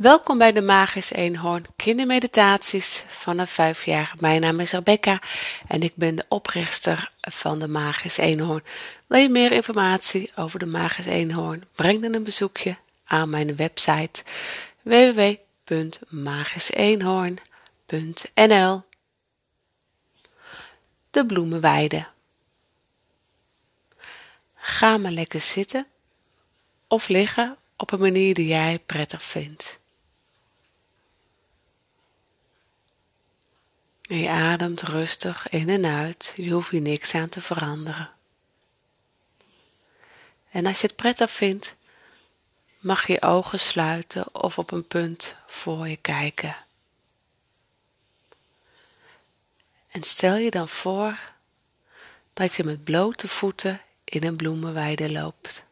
Welkom bij de Magisch Eenhoorn kindermeditaties vanaf 5 jaar. Mijn naam is Rebecca en ik ben de oprichter van de Magisch Eenhoorn. Wil je meer informatie over de Magisch Eenhoorn? Breng dan een bezoekje aan mijn website www.magischeenhoorn.nl De bloemenweide Ga maar lekker zitten of liggen op een manier die jij prettig vindt. Je ademt rustig in en uit, je hoeft hier niks aan te veranderen. En als je het prettig vindt, mag je je ogen sluiten of op een punt voor je kijken. En stel je dan voor dat je met blote voeten in een bloemenweide loopt.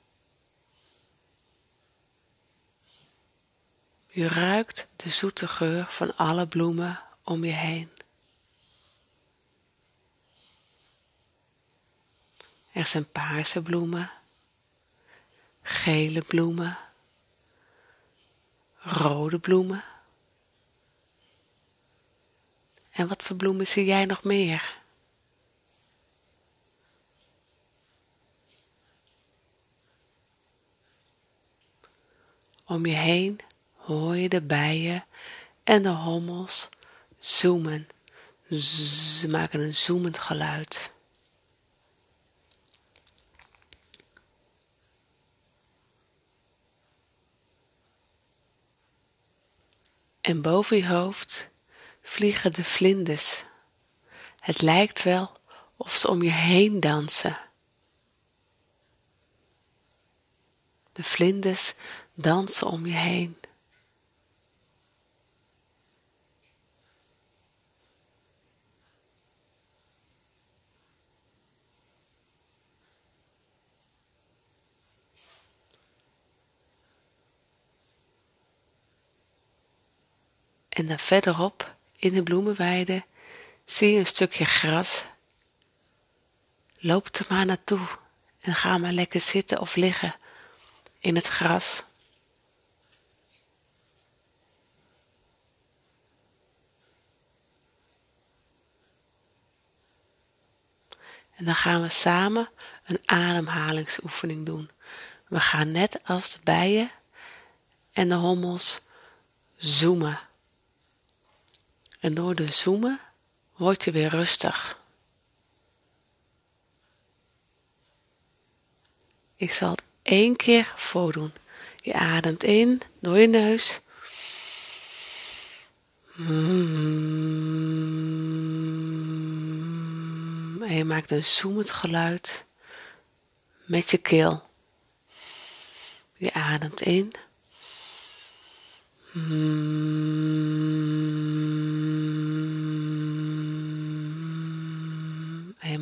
Je ruikt de zoete geur van alle bloemen om je heen. Er zijn paarse bloemen, gele bloemen, rode bloemen. En wat voor bloemen zie jij nog meer? Om je heen hoor je de bijen en de hommels zoemen. Ze maken een zoemend geluid. En boven je hoofd vliegen de vlinders. Het lijkt wel of ze om je heen dansen. De vlinders dansen om je heen. En dan verderop in de bloemenweide zie je een stukje gras. Loop er maar naartoe en ga maar lekker zitten of liggen in het gras. En dan gaan we samen een ademhalingsoefening doen. We gaan net als de bijen en de hommels zoomen. En door de zoomen word je weer rustig. Ik zal het één keer voordoen. Je ademt in door je neus. En je maakt een zoemend geluid met je keel. Je ademt in.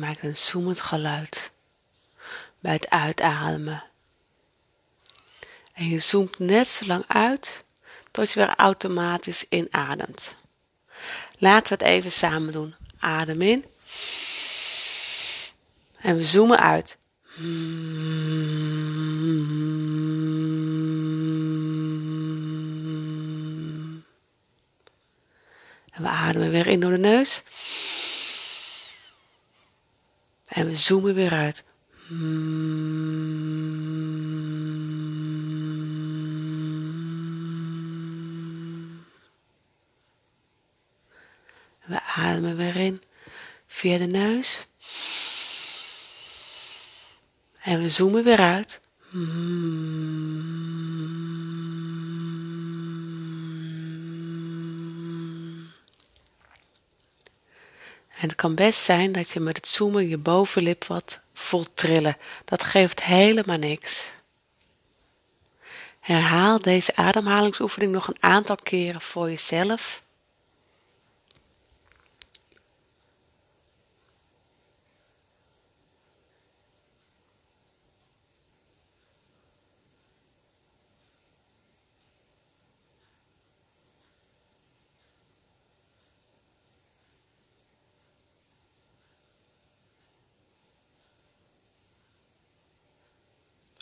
Maakt een zoemend geluid bij het uitademen. En je zoomt net zo lang uit tot je weer automatisch inademt. Laten we het even samen doen. Adem in. En we zoomen uit. En we ademen weer in door de neus. En we zoomen weer uit. We ademen weer in via de neus. En we zoomen weer uit. En het kan best zijn dat je met het zoomen je bovenlip wat voelt trillen. Dat geeft helemaal niks. Herhaal deze ademhalingsoefening nog een aantal keren voor jezelf.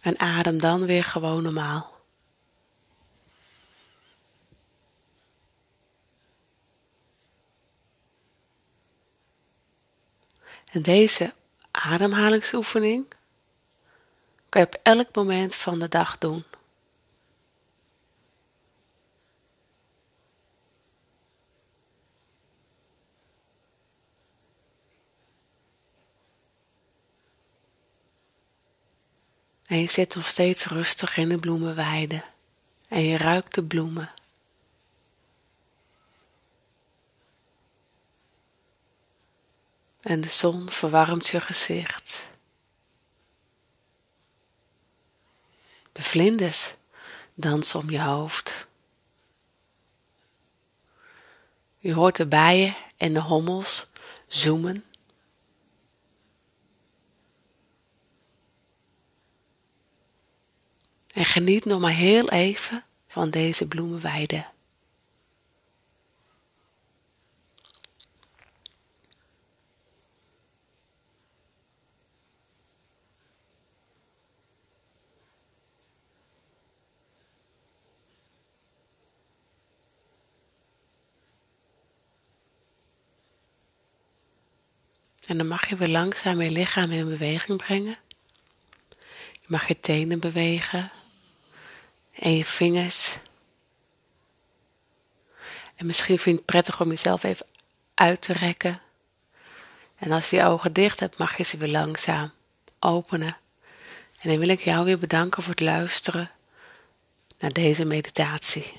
En adem dan weer gewoon normaal. En deze ademhalingsoefening kan je op elk moment van de dag doen. En je zit nog steeds rustig in de bloemenweide. En je ruikt de bloemen. En de zon verwarmt je gezicht. De vlinders dansen om je hoofd. Je hoort de bijen en de hommels zoemen. En geniet nog maar heel even van deze bloemenweide. En dan mag je weer langzaam je lichaam in beweging brengen. Je mag je tenen bewegen en je vingers. En misschien vind je het prettig om jezelf even uit te rekken. En als je je ogen dicht hebt, mag je ze weer langzaam openen. En dan wil ik jou weer bedanken voor het luisteren naar deze meditatie.